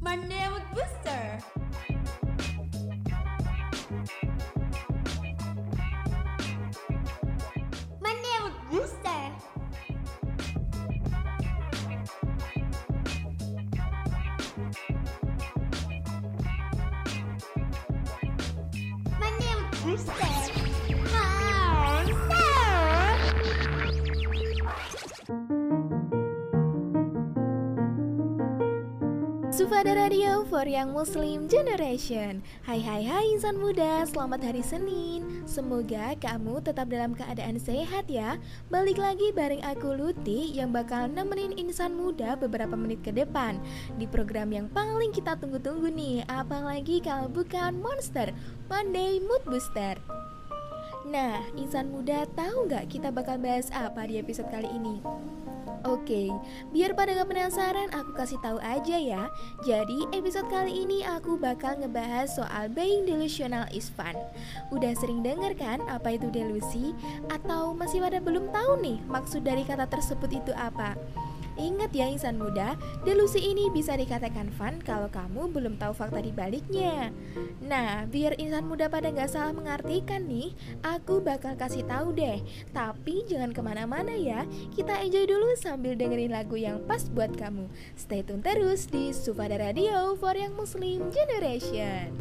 Monday Sufada Radio for Young Muslim Generation. Hai hai hai insan muda, selamat hari Senin. Semoga kamu tetap dalam keadaan sehat ya. Balik lagi bareng aku Luti yang bakal nemenin insan muda beberapa menit ke depan. Di program yang paling kita tunggu-tunggu nih Apalagi kalau bukan Monster Monday Mood Booster. Nah, insan muda tahu nggak kita bakal bahas apa di episode kali ini? Oke, biar pada gak penasaran aku kasih tahu aja ya. Jadi episode kali ini aku bakal ngebahas soal being delusional is fun. Udah sering denger kan apa itu delusi? Atau masih pada belum tahu nih maksud dari kata tersebut itu apa? Ingat ya insan muda, delusi ini bisa dikatakan fun kalau kamu belum tahu fakta di baliknya. Nah, biar insan muda pada nggak salah mengartikan nih, aku bakal kasih tahu deh. Tapi jangan ke mana-mana ya, kita enjoy dulu sambil dengerin lagu yang pas buat kamu. Stay tune terus di Sufada Radio for Young Muslim Generation.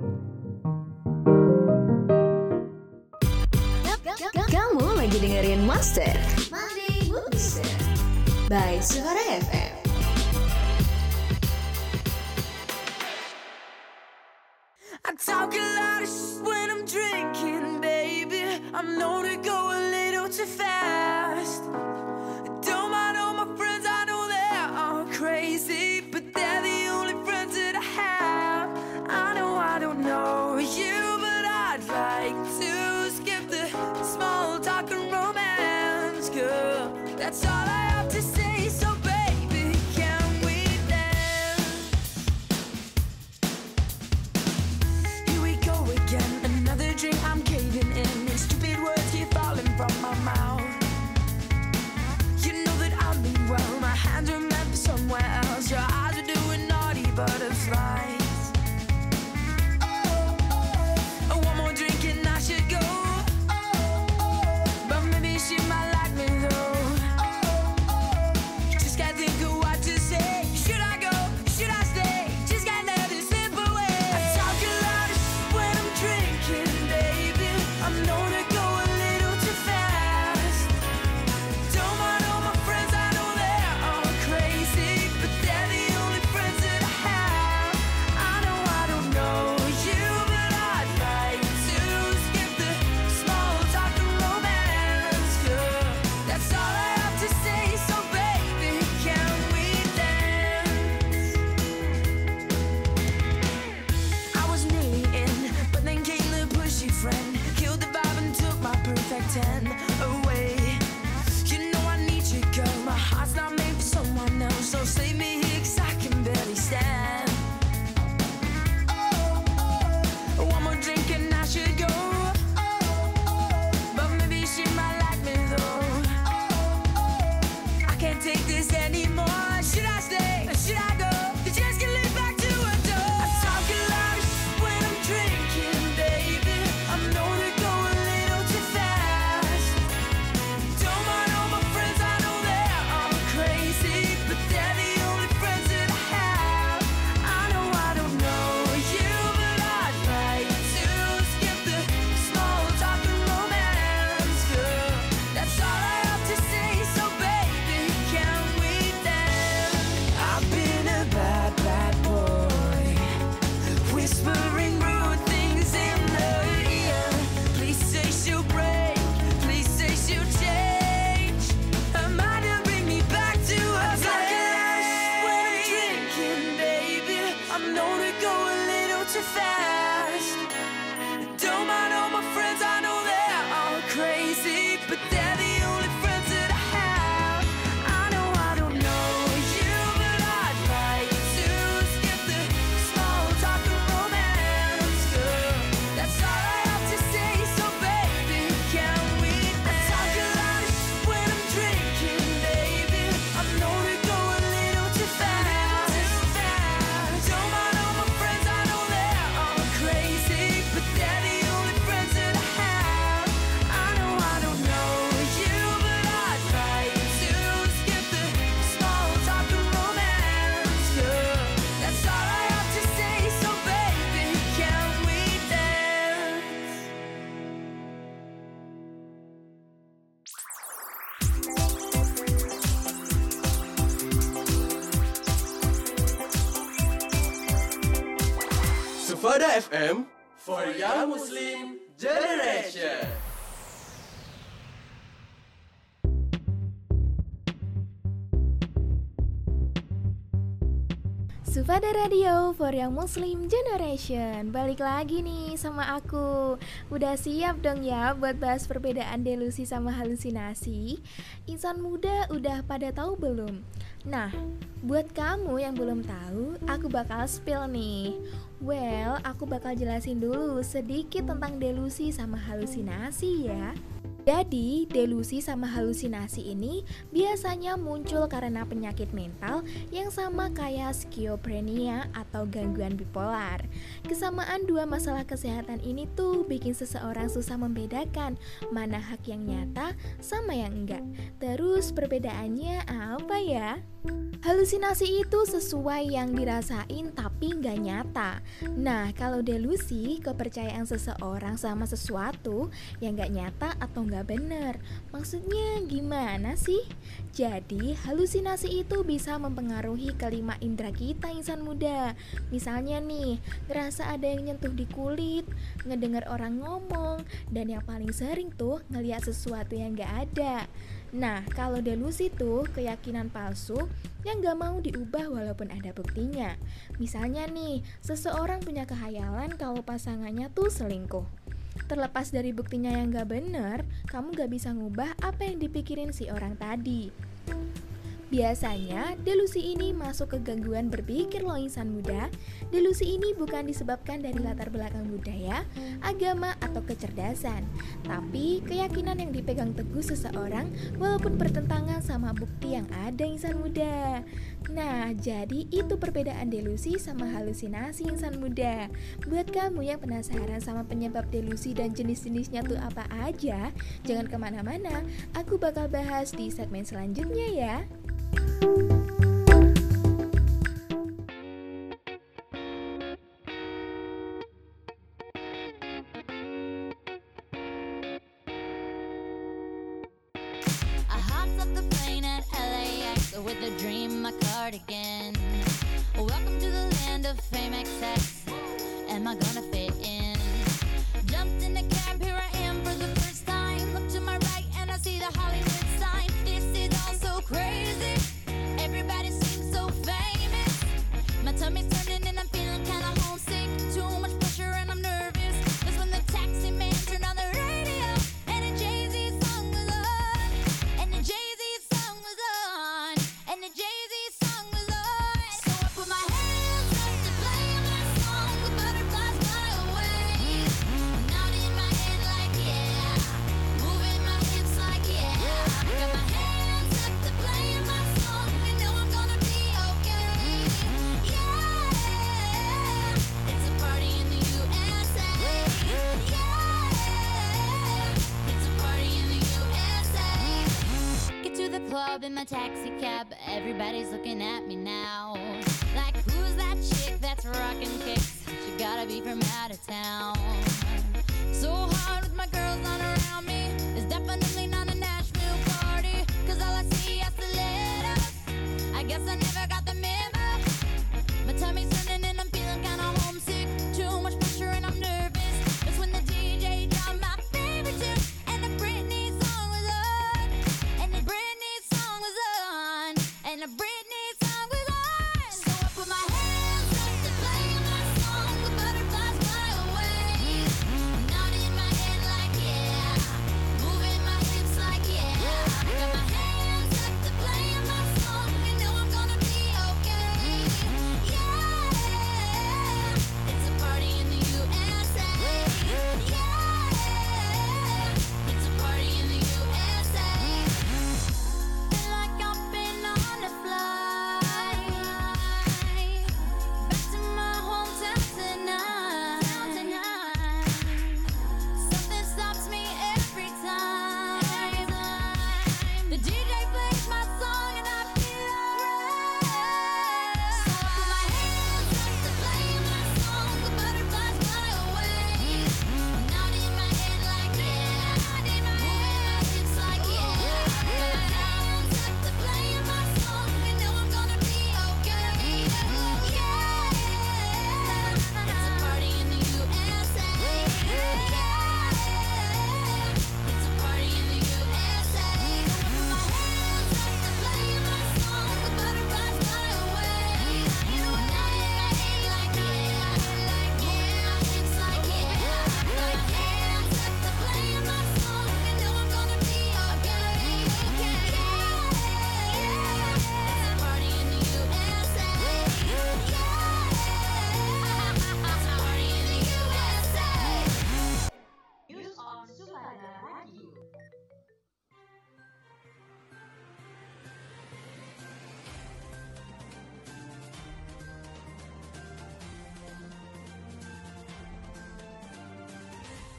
Kamu lagi dengerin Monday Booster. By Suara FM. I talk a lot of shit when I'm drinking, baby. I'm known to go Suhada FM for Young Muslim Generation. Sufada Radio for Young Muslim Generation Balik lagi nih sama aku Udah siap dong ya buat bahas perbedaan delusi sama halusinasi? Insan muda udah pada tahu belum? Nah, buat kamu yang belum tahu, aku bakal spill nih Well, aku bakal jelasin dulu sedikit tentang delusi sama halusinasi ya jadi, delusi sama halusinasi ini biasanya muncul karena penyakit mental yang sama kayak skizofrenia atau gangguan bipolar. Kesamaan dua masalah kesehatan ini tuh bikin seseorang susah membedakan mana hak yang nyata sama yang enggak. Terus perbedaannya apa ya? Halusinasi itu sesuai yang dirasain tapi nggak nyata. Nah, kalau delusi, kepercayaan seseorang sama sesuatu yang nggak nyata atau nggak benar. Maksudnya gimana sih? Jadi, halusinasi itu bisa mempengaruhi kelima indera kita insan muda. Misalnya nih, ngerasa ada yang nyentuh di kulit, ngedengar orang ngomong, dan yang paling sering tuh ngeliat sesuatu yang nggak ada. Nah, kalau delusi tuh keyakinan palsu yang gak mau diubah walaupun ada buktinya. Misalnya nih, seseorang punya kehayalan kalau pasangannya tuh selingkuh. Terlepas dari buktinya yang gak bener, kamu gak bisa ngubah apa yang dipikirin si orang tadi. Biasanya, delusi ini masuk ke gangguan berpikir loh insan muda. Delusi ini bukan disebabkan dari latar belakang budaya, agama, atau kecerdasan, tapi keyakinan yang dipegang teguh seseorang walaupun bertentangan sama bukti yang ada insan muda. Nah, jadi itu perbedaan delusi sama halusinasi insan muda. Buat kamu yang penasaran sama penyebab delusi dan jenis-jenisnya tuh apa aja, jangan ke mana-mana, aku bakal bahas di segmen selanjutnya ya. I hopped off the plane at LAX with a dream, cardigan. Welcome to the land of fame excess. Am I gonna cab. Everybody's looking at me now. Like, who's that chick that's rocking kicks? She gotta be from out of town. So hard with my girls not around me. It's definitely not a Nashville party. Cause all I see are stilettos. I guess I never got the memo. My tummy's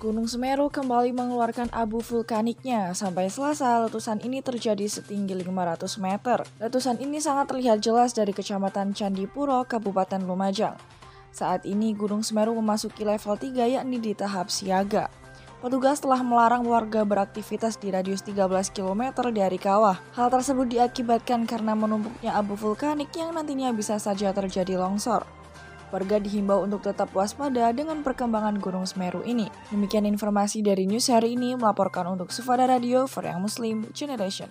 Gunung Semeru kembali mengeluarkan abu vulkaniknya. Sampai Selasa, letusan ini terjadi setinggi 500 meter. Letusan ini sangat terlihat jelas dari Kecamatan Candipuro, Kabupaten Lumajang. Saat ini Gunung Semeru memasuki level 3 yakni di tahap siaga. Petugas telah melarang warga beraktivitas di radius 13 km dari kawah. Hal tersebut diakibatkan karena menumpuknya abu vulkanik yang nantinya bisa saja terjadi longsor. Warga dihimbau untuk tetap waspada dengan perkembangan Gunung Semeru ini. Demikian informasi dari news hari ini melaporkan untuk Sufada Radio for Young Muslim Generation.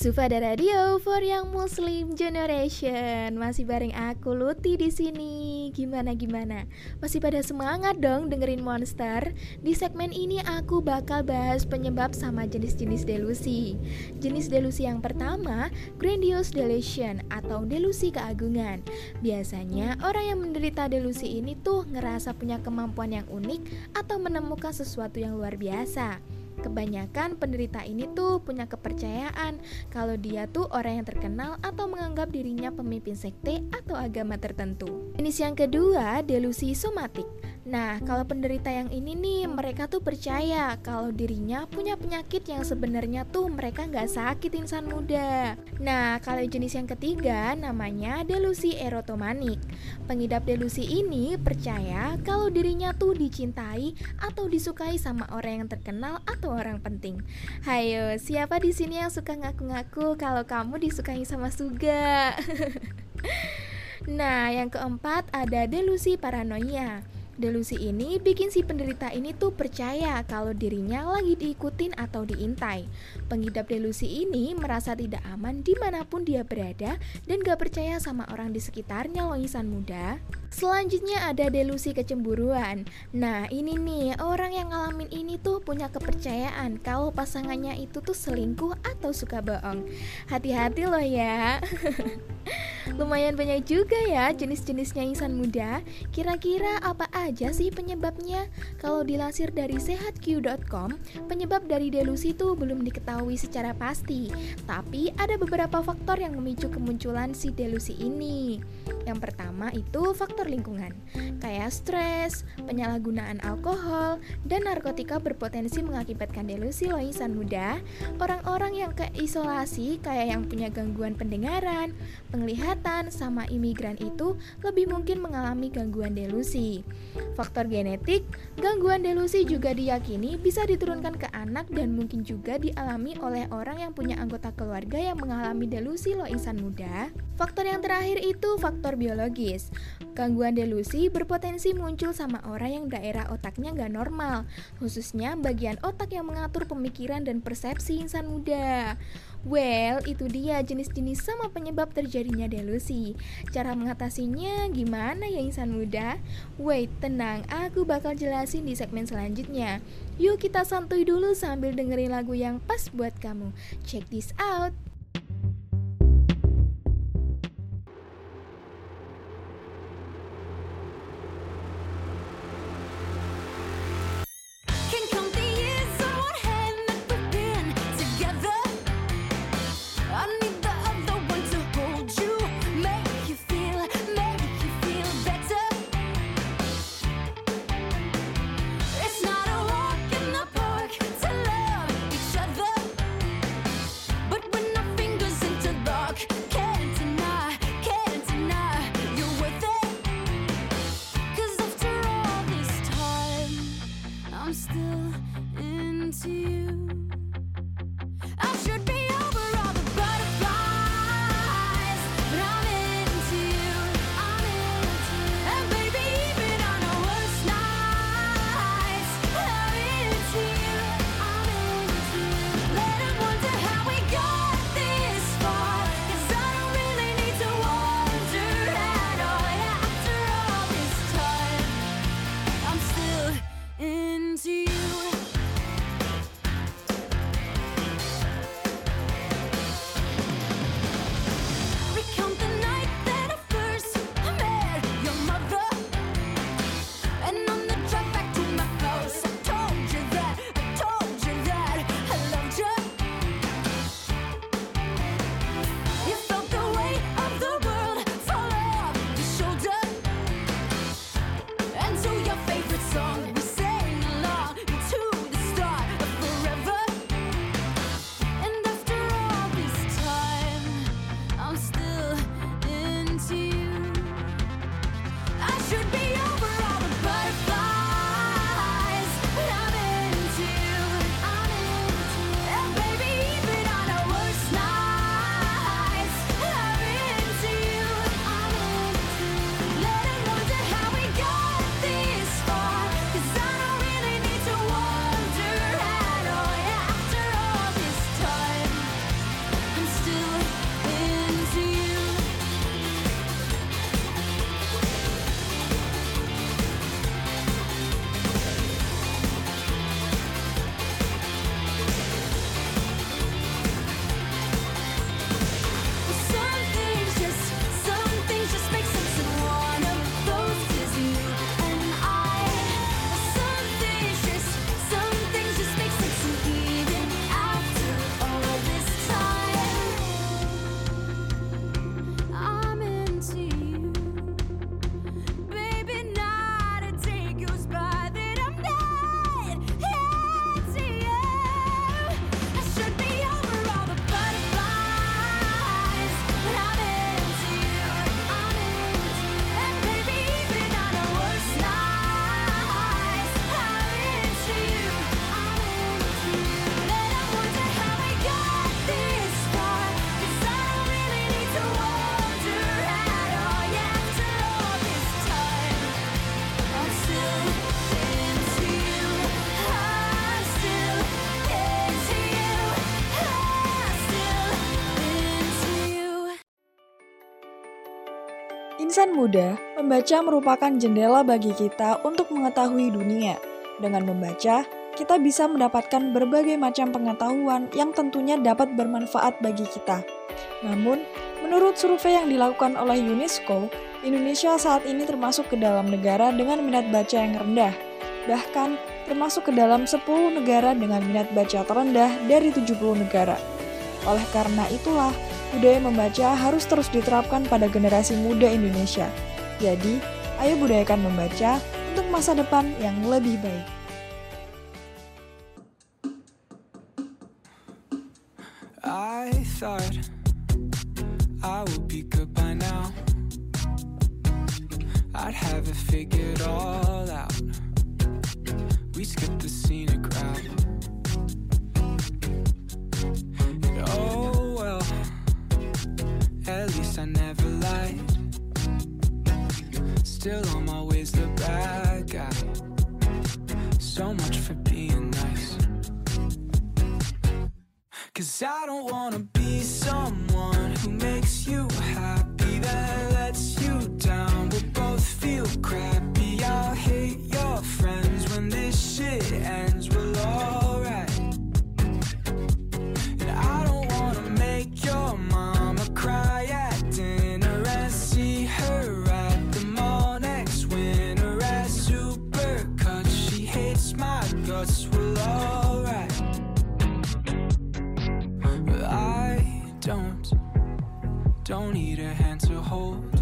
Sufada Radio for Young Muslim Generation. Masih bareng aku Luti di sini. Gimana gimana? Masih pada semangat dong dengerin Monster? Di segmen ini aku bakal bahas penyebab sama jenis-jenis delusi. Jenis delusi yang pertama, grandiose delusion atau delusi keagungan. Biasanya orang yang menderita delusi ini tuh ngerasa punya kemampuan yang unik atau menemukan sesuatu yang luar biasa. Kebanyakan penderita ini tuh punya kepercayaan kalau dia tuh orang yang terkenal atau menganggap dirinya pemimpin sekte atau agama tertentu. Jenis yang kedua, delusi somatik. Nah, kalau penderita yang ini nih, mereka tuh percaya kalau dirinya punya penyakit yang sebenarnya tuh mereka nggak sakit insan muda. Nah, kalau jenis yang ketiga namanya delusi erotomanik. Pengidap delusi ini percaya kalau dirinya tuh dicintai atau disukai sama orang yang terkenal atau orang penting. Hayo, siapa di sini yang suka ngaku-ngaku kalau kamu disukai sama Suga? Nah, yang keempat ada delusi paranoia. Delusi ini bikin si penderita ini tuh percaya kalau dirinya lagi diikutin atau diintai. Pengidap delusi ini merasa tidak aman di mana pun dia berada dan gak percaya sama orang di sekitarnya loh insan muda. Selanjutnya ada delusi kecemburuan. Nah ini nih orang yang ngalamin ini tuh punya kepercayaan kalau pasangannya itu tuh selingkuh atau suka bohong. Hati-hati loh ya. Lumayan banyak juga ya jenis-jenisnya insan muda. Kira-kira apa aja sih penyebabnya? Kalau dilansir dari sehatq.com, penyebab dari delusi itu belum diketahui secara pasti. Tapi ada beberapa faktor yang memicu kemunculan si delusi ini. Yang pertama itu faktor lingkungan, kayak stres, penyalahgunaan alkohol, dan narkotika berpotensi mengakibatkan delusi loh insan muda. Orang-orang yang keisolasi kayak yang punya gangguan pendengaran, penglihatan, sama imigran itu lebih mungkin mengalami gangguan delusi. Faktor genetik, gangguan delusi juga diyakini bisa diturunkan ke anak dan mungkin juga dialami oleh orang yang punya anggota keluarga yang mengalami delusi loh insan muda. Faktor yang terakhir itu faktor biologis. Gangguan delusi berpotensi muncul sama orang yang daerah otaknya nggak normal, khususnya bagian otak yang mengatur pemikiran dan persepsi insan muda. Well, itu dia jenis-jenis sama penyebab terjadinya delusi. Cara mengatasinya gimana ya insan muda? Wait, tenang, aku bakal jelasin di segmen selanjutnya. Yuk kita santuy dulu sambil dengerin lagu yang pas buat kamu. Check this out. insan muda, membaca merupakan jendela bagi kita untuk mengetahui dunia. Dengan membaca, kita bisa mendapatkan berbagai macam pengetahuan yang tentunya dapat bermanfaat bagi kita. Namun, menurut survei yang dilakukan oleh UNESCO, Indonesia saat ini termasuk ke dalam negara dengan minat baca yang rendah. Bahkan, termasuk ke dalam 10 negara dengan minat baca terendah dari 70 negara. Oleh karena itulah, budaya membaca harus terus diterapkan pada generasi muda Indonesia. Jadi, ayo budayakan membaca untuk masa depan yang lebih baik. I thought I would be good by now. I'd have it figured all out. We skipped the scenic route. I never lied. Still, I'm always the bad guy. So much for being nice. Cause I don't wanna hold.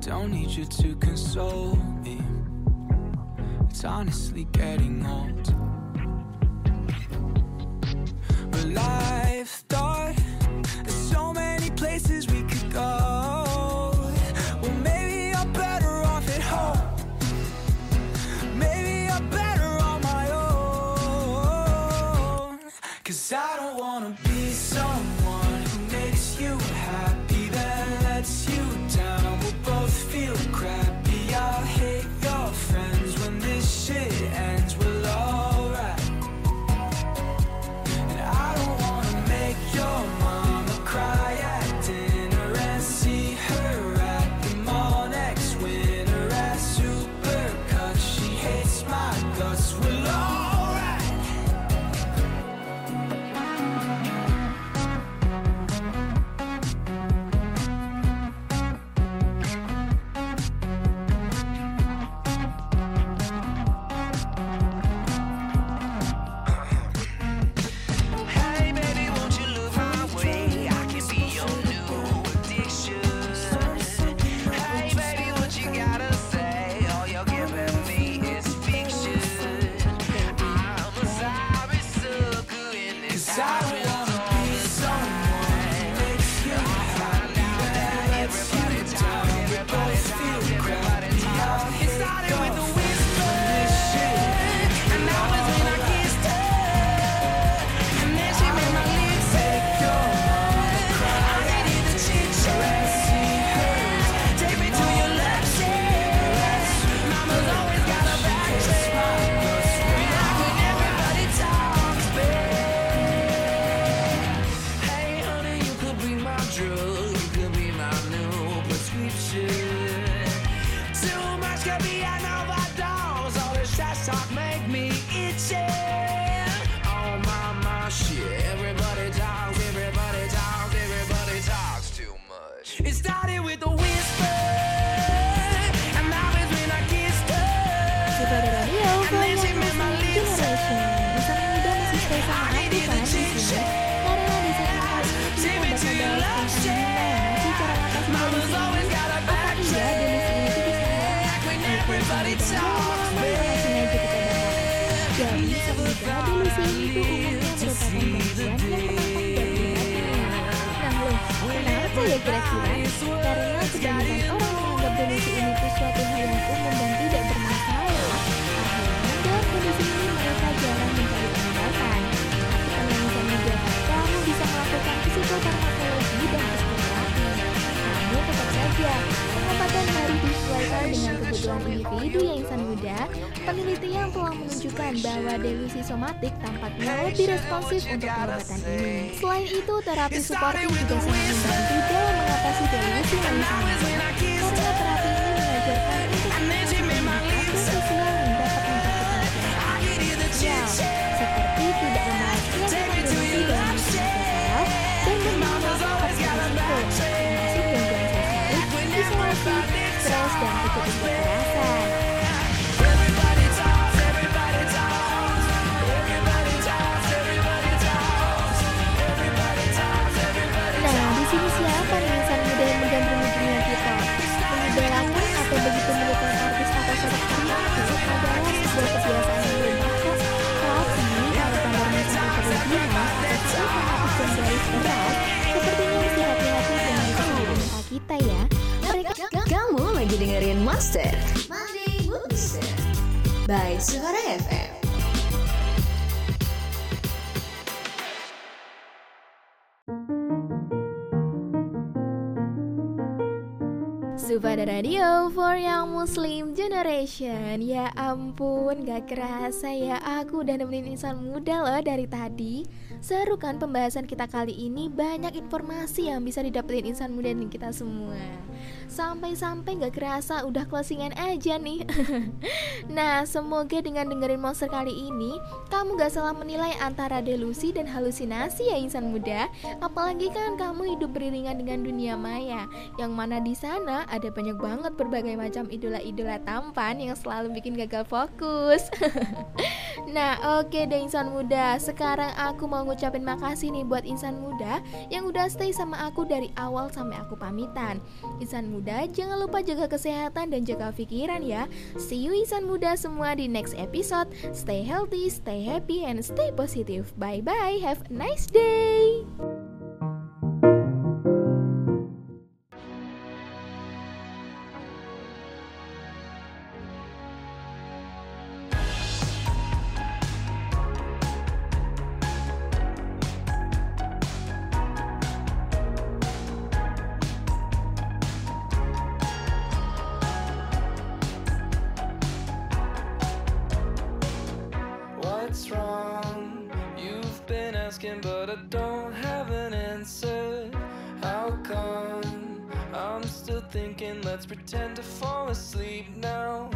Don't need you to console me. It's honestly getting old. But life. Penelitian telah menunjukkan bahwa delusi somatik tampaknya lebih responsif untuk pengobatan ini. Selain itu, terapi suportif juga sangat membantu dalam mengatasi delusi ya insan Muslim Generation. Ya ampun gak kerasa ya. Aku udah nemenin insan muda loh dari tadi. Seru kan pembahasan kita kali ini? Banyak informasi yang bisa didapetin insan muda dan kita semua Sampai-sampai gak kerasa udah closingan aja nih Nah semoga dengan dengerin monster kali ini Kamu gak salah menilai antara delusi dan halusinasi ya insan muda Apalagi kan kamu hidup beriringan dengan dunia maya Yang mana di sana ada banyak banget berbagai macam idola-idola tampan yang selalu bikin gagal fokus. nah, oke deh insan muda. Sekarang aku mau ngucapin makasih nih buat insan muda yang udah stay sama aku dari awal sampai aku pamitan. Insan muda, jangan lupa jaga kesehatan dan jaga pikiran ya. See you insan muda semua di next episode. Stay healthy, stay happy, and stay positive. Bye bye. Have a nice day. Asking, but I don't have an answer. How come? I'm still thinking, let's pretend to fall asleep now.